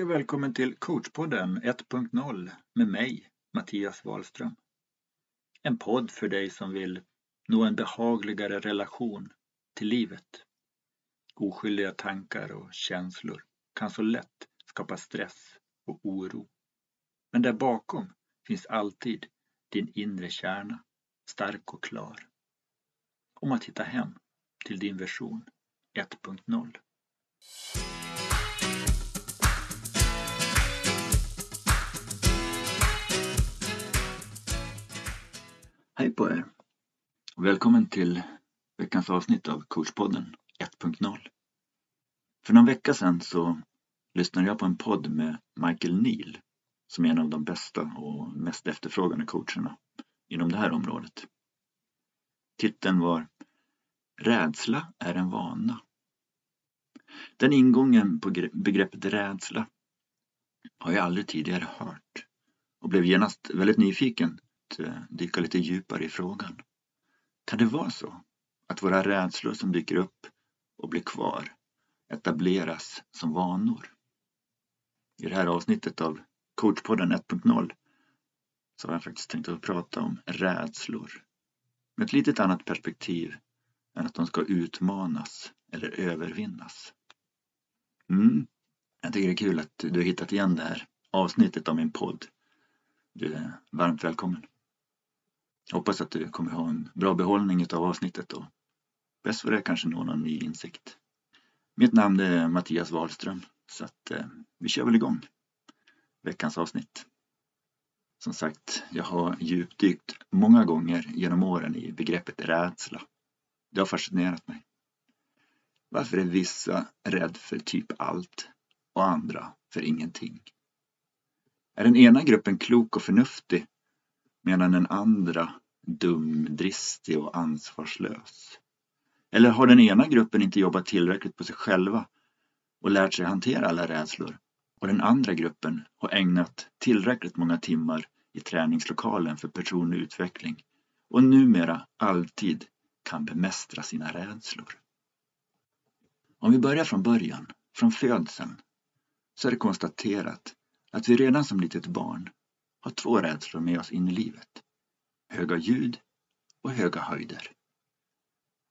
Hej och välkommen till coachpodden 1.0 med mig, Mattias Wahlström. En podd för dig som vill nå en behagligare relation till livet. Oskyldiga tankar och känslor kan så lätt skapa stress och oro. Men där bakom finns alltid din inre kärna, stark och klar. Om att hitta hem till din version 1.0. Hej på er! Välkommen till veckans avsnitt av coachpodden 1.0. För någon vecka sedan så lyssnade jag på en podd med Michael Neal som är en av de bästa och mest efterfrågade coacherna inom det här området. Titeln var Rädsla är en vana. Den ingången på begreppet rädsla har jag aldrig tidigare hört och blev genast väldigt nyfiken Eh, dyka lite djupare i frågan. Kan det vara så att våra rädslor som dyker upp och blir kvar etableras som vanor? I det här avsnittet av coachpodden 1.0 så har jag faktiskt tänkt att prata om rädslor med ett litet annat perspektiv än att de ska utmanas eller övervinnas. Mm. Jag tycker det är kul att du har hittat igen det här avsnittet av min podd. Du är varmt välkommen. Hoppas att du kommer ha en bra behållning av avsnittet och bäst för det kanske nå någon ny insikt. Mitt namn är Mattias Wahlström så att eh, vi kör väl igång veckans avsnitt. Som sagt, jag har djupdykt många gånger genom åren i begreppet rädsla. Det har fascinerat mig. Varför är vissa rädd för typ allt och andra för ingenting? Är den ena gruppen klok och förnuftig medan den andra dum, dristig och ansvarslös? Eller har den ena gruppen inte jobbat tillräckligt på sig själva och lärt sig hantera alla rädslor och den andra gruppen har ägnat tillräckligt många timmar i träningslokalen för personlig utveckling och numera alltid kan bemästra sina rädslor. Om vi börjar från början, från födseln, så är det konstaterat att vi redan som litet barn har två rädslor med oss in i livet. Höga ljud och höga höjder.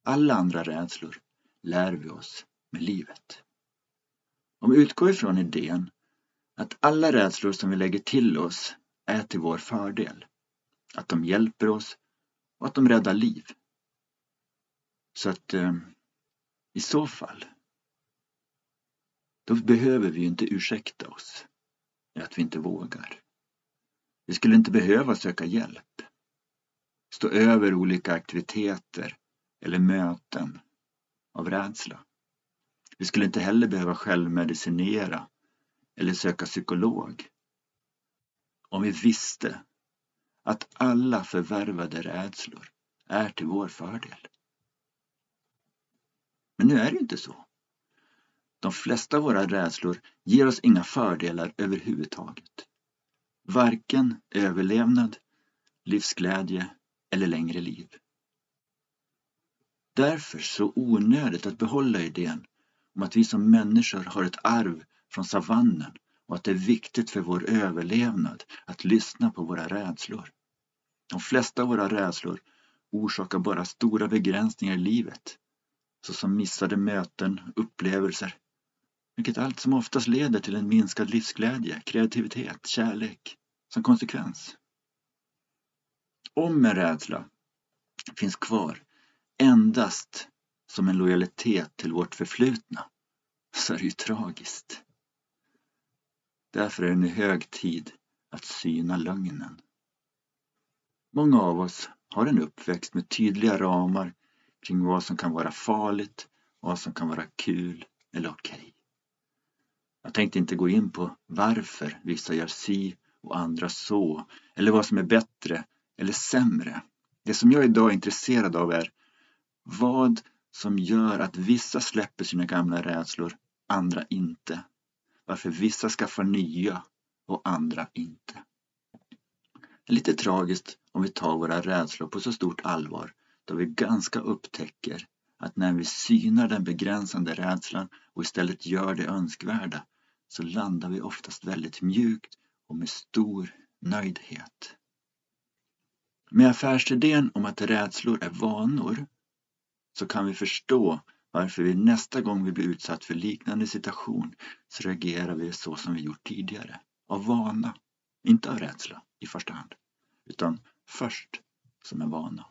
Alla andra rädslor lär vi oss med livet. Om vi utgår ifrån idén att alla rädslor som vi lägger till oss är till vår fördel, att de hjälper oss och att de räddar liv. Så att eh, i så fall, då behöver vi ju inte ursäkta oss att vi inte vågar. Vi skulle inte behöva söka hjälp. Stå över olika aktiviteter eller möten av rädsla. Vi skulle inte heller behöva självmedicinera eller söka psykolog. Om vi visste att alla förvärvade rädslor är till vår fördel. Men nu är det inte så. De flesta av våra rädslor ger oss inga fördelar överhuvudtaget. Varken överlevnad, livsglädje eller längre liv. Därför så onödigt att behålla idén om att vi som människor har ett arv från savannen och att det är viktigt för vår överlevnad att lyssna på våra rädslor. De flesta av våra rädslor orsakar bara stora begränsningar i livet såsom missade möten, upplevelser vilket allt som oftast leder till en minskad livsglädje, kreativitet, kärlek som konsekvens. Om en rädsla finns kvar endast som en lojalitet till vårt förflutna så är det ju tragiskt. Därför är det nu hög tid att syna lögnen. Många av oss har en uppväxt med tydliga ramar kring vad som kan vara farligt vad som kan vara kul eller okej. Okay. Jag tänkte inte gå in på varför vissa gör si och andra så, eller vad som är bättre eller sämre. Det som jag idag är intresserad av är vad som gör att vissa släpper sina gamla rädslor, andra inte. Varför vissa skaffar nya och andra inte. Det är lite tragiskt om vi tar våra rädslor på så stort allvar då vi ganska upptäcker att när vi synar den begränsande rädslan och istället gör det önskvärda så landar vi oftast väldigt mjukt och med stor nöjdhet. Med affärsidén om att rädslor är vanor så kan vi förstå varför vi nästa gång vi blir utsatt för liknande situation så reagerar vi så som vi gjort tidigare. Av vana, inte av rädsla i första hand, utan först som en vana.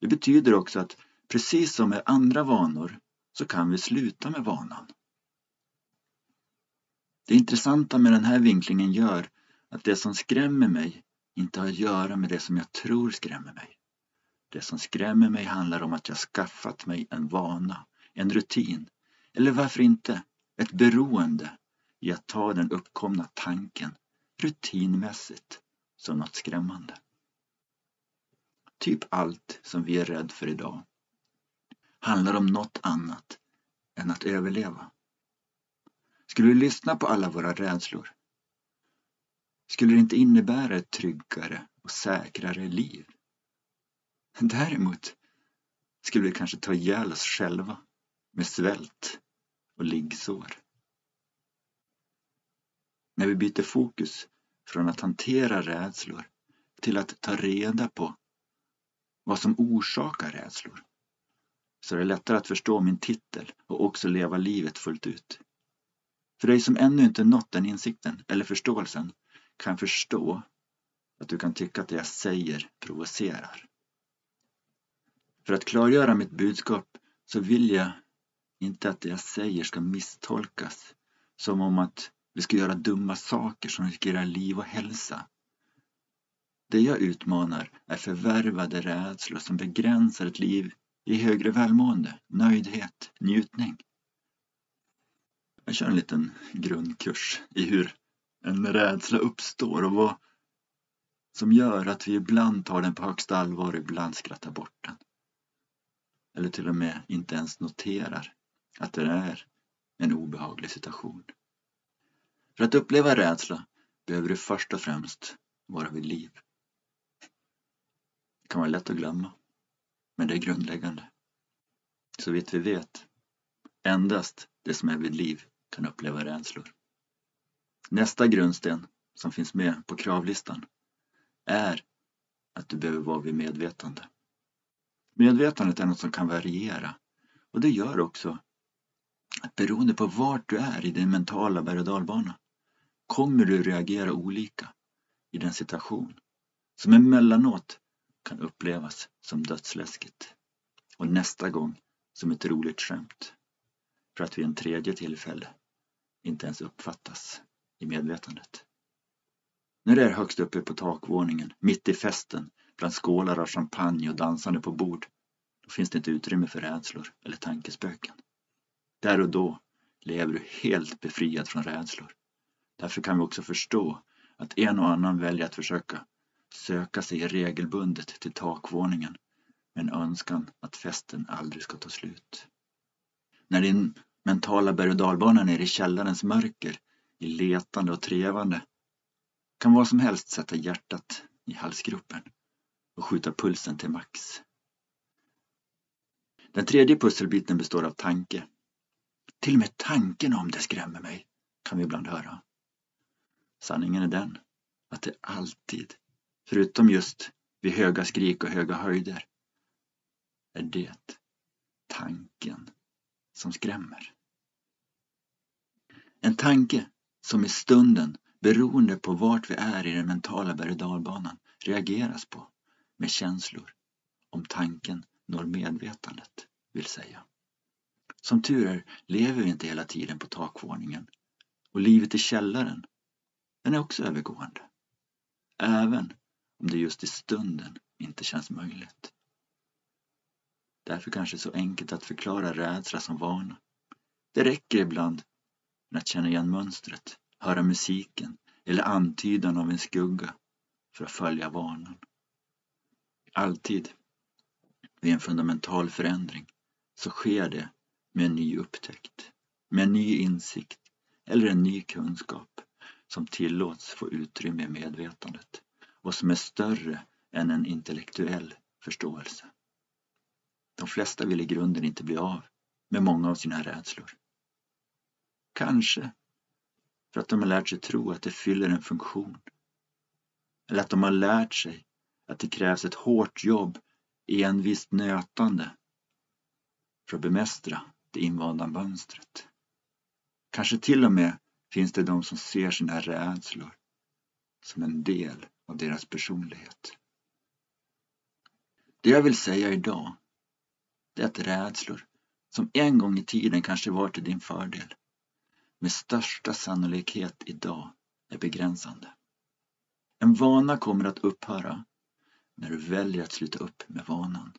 Det betyder också att precis som med andra vanor så kan vi sluta med vanan. Det intressanta med den här vinklingen gör att det som skrämmer mig inte har att göra med det som jag tror skrämmer mig. Det som skrämmer mig handlar om att jag skaffat mig en vana, en rutin eller varför inte ett beroende i att ta den uppkomna tanken rutinmässigt som något skrämmande. Typ allt som vi är rädda för idag handlar om något annat än att överleva. Skulle vi lyssna på alla våra rädslor skulle det inte innebära ett tryggare och säkrare liv. Däremot skulle vi kanske ta ihjäl oss själva med svält och liggsår. När vi byter fokus från att hantera rädslor till att ta reda på vad som orsakar rädslor så är det lättare att förstå min titel och också leva livet fullt ut. För dig som ännu inte nått den insikten eller förståelsen kan förstå att du kan tycka att det jag säger provocerar. För att klargöra mitt budskap så vill jag inte att det jag säger ska misstolkas som om att vi ska göra dumma saker som riskerar liv och hälsa. Det jag utmanar är förvärvade rädslor som begränsar ett liv i högre välmående, nöjdhet, njutning. Jag kör en liten grundkurs i hur en rädsla uppstår och vad som gör att vi ibland tar den på högsta allvar och ibland skrattar bort den. Eller till och med inte ens noterar att det är en obehaglig situation. För att uppleva rädsla behöver du först och främst vara vid liv. Det kan vara lätt att glömma, men det är grundläggande. Så vitt vi vet, endast det som är vid liv kan uppleva rädslor. Nästa grundsten som finns med på kravlistan är att du behöver vara vid medvetande. Medvetandet är något som kan variera. Och det gör också att beroende på vart du är i din mentala berg och dalbana kommer du reagera olika i den situation som emellanåt kan upplevas som dödsläskigt och nästa gång som ett roligt skämt. För att vid en tredje tillfälle inte ens uppfattas i medvetandet. När det är högst uppe på takvåningen, mitt i festen, bland skålar av champagne och dansande på bord, då finns det inte utrymme för rädslor eller tankespöken. Där och då lever du helt befriad från rädslor. Därför kan vi också förstå att en och annan väljer att försöka söka sig regelbundet till takvåningen med en önskan att festen aldrig ska ta slut. När din mentala berg och dalbana nere i källarens mörker i letande och trevande kan vad som helst sätta hjärtat i halsgropen och skjuta pulsen till max. Den tredje pusselbiten består av tanke. Till och med tanken om det skrämmer mig, kan vi ibland höra. Sanningen är den att det alltid, förutom just vid höga skrik och höga höjder, är det tanken som skrämmer. En tanke som i stunden, beroende på vart vi är i den mentala berg och dalbanan, reageras på med känslor om tanken når medvetandet, vill säga. Som tur är lever vi inte hela tiden på takvåningen och livet i källaren, den är också övergående. Även om det just i stunden inte känns möjligt. Därför kanske så enkelt att förklara rädsla som vana. Det räcker ibland men att känna igen mönstret, höra musiken eller antydan av en skugga för att följa vanan. Alltid vid en fundamental förändring så sker det med en ny upptäckt, med en ny insikt eller en ny kunskap som tillåts få utrymme i medvetandet och som är större än en intellektuell förståelse. De flesta vill i grunden inte bli av med många av sina rädslor. Kanske för att de har lärt sig tro att det fyller en funktion. Eller att de har lärt sig att det krävs ett hårt jobb, envist nötande för att bemästra det invanda mönstret. Kanske till och med finns det de som ser sina rädslor som en del av deras personlighet. Det jag vill säga idag, det är att rädslor som en gång i tiden kanske var till din fördel, med största sannolikhet idag är begränsande. En vana kommer att upphöra när du väljer att sluta upp med vanan.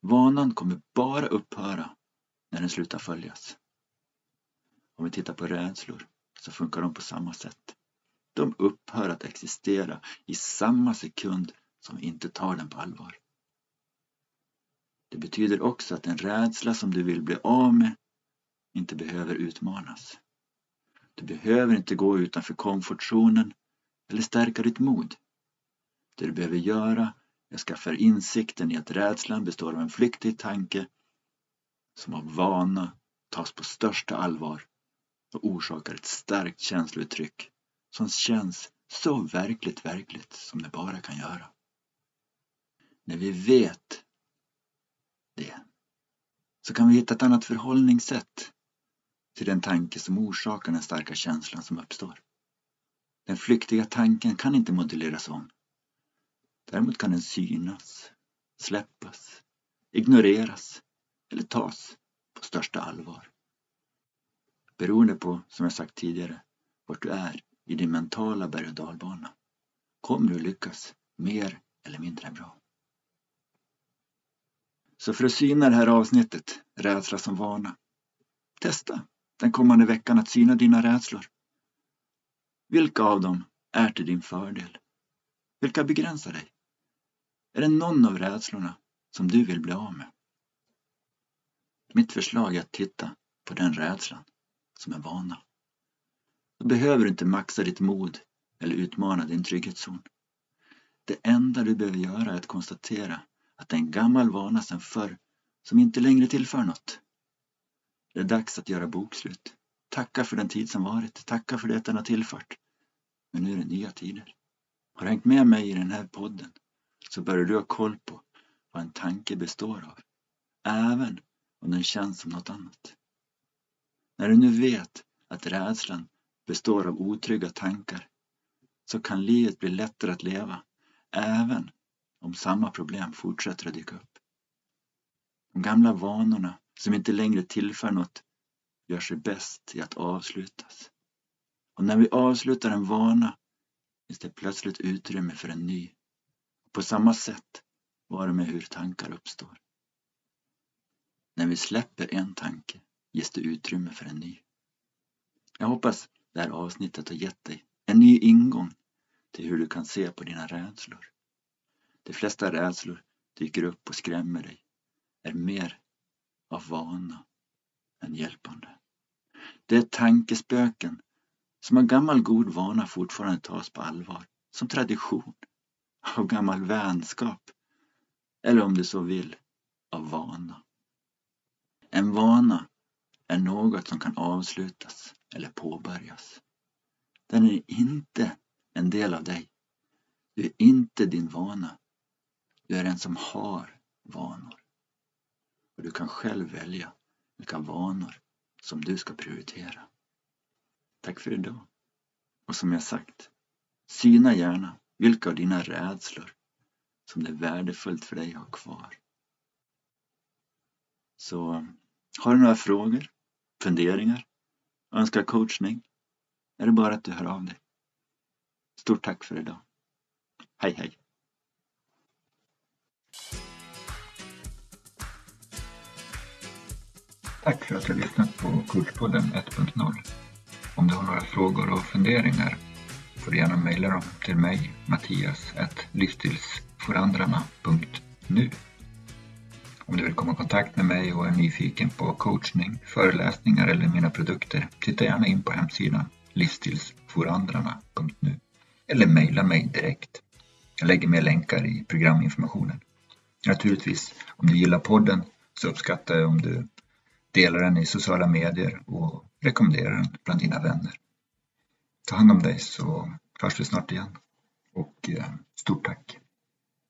Vanan kommer bara upphöra när den slutar följas. Om vi tittar på rädslor så funkar de på samma sätt. De upphör att existera i samma sekund som vi inte tar den på allvar. Det betyder också att en rädsla som du vill bli av med inte behöver utmanas. Du behöver inte gå utanför komfortzonen eller stärka ditt mod. Det du behöver göra är att skaffa insikten i att rädslan består av en flyktig tanke som av vana tas på största allvar och orsakar ett starkt känslouttryck som känns så verkligt verkligt som det bara kan göra. När vi vet det så kan vi hitta ett annat förhållningssätt till den tanke som orsakar den starka känslan som uppstår. Den flyktiga tanken kan inte modelleras om. Däremot kan den synas, släppas, ignoreras eller tas på största allvar. Beroende på, som jag sagt tidigare, vart du är i din mentala berg och dalbana kommer du lyckas mer eller mindre bra. Så för att syna det här avsnittet, rädsla som vana, testa den kommande veckan att syna dina rädslor. Vilka av dem är till din fördel? Vilka begränsar dig? Är det någon av rädslorna som du vill bli av med? Mitt förslag är att titta på den rädslan som en vana. Då behöver du inte maxa ditt mod eller utmana din trygghetszon. Det enda du behöver göra är att konstatera att det är en gammal vana sedan förr som inte längre tillför något. Det är dags att göra bokslut. Tacka för den tid som varit. Tacka för det den har tillfört. Men nu är det nya tider. Har du hängt med mig i den här podden så börjar du ha koll på vad en tanke består av. Även om den känns som något annat. När du nu vet att rädslan består av otrygga tankar så kan livet bli lättare att leva även om samma problem fortsätter att dyka upp. De gamla vanorna som inte längre tillför något gör sig bäst i att avslutas. Och när vi avslutar en vana finns det plötsligt utrymme för en ny. På samma sätt var det med hur tankar uppstår. När vi släpper en tanke ges det utrymme för en ny. Jag hoppas det här avsnittet har gett dig en ny ingång till hur du kan se på dina rädslor. De flesta rädslor dyker upp och skrämmer dig, är mer av vana än hjälpande. Det är tankespöken som av gammal god vana fortfarande tas på allvar, som tradition, av gammal vänskap eller om du så vill, av vana. En vana är något som kan avslutas eller påbörjas. Den är inte en del av dig. Du är inte din vana. Du är en som har vanor. Och du kan själv välja vilka vanor som du ska prioritera. Tack för idag. Och som jag sagt, syna gärna vilka av dina rädslor som det är värdefullt för dig att ha kvar. Så har du några frågor, funderingar, önskar coachning är det bara att du hör av dig. Stort tack för idag. Hej hej! Tack för att du har lyssnat på Coachpodden 1.0. Om du har några frågor och funderingar får du gärna mejla dem till mig, Mattias, livsstilsforandrarna.nu. Om du vill komma i kontakt med mig och är nyfiken på coachning, föreläsningar eller mina produkter, titta gärna in på hemsidan livsstilsforandrarna.nu eller mejla mig direkt. Jag lägger med länkar i programinformationen. Naturligtvis, om du gillar podden så uppskattar jag om du Dela den i sociala medier och rekommendera den bland dina vänner. Ta hand om dig så hörs vi snart igen. Och eh, stort tack!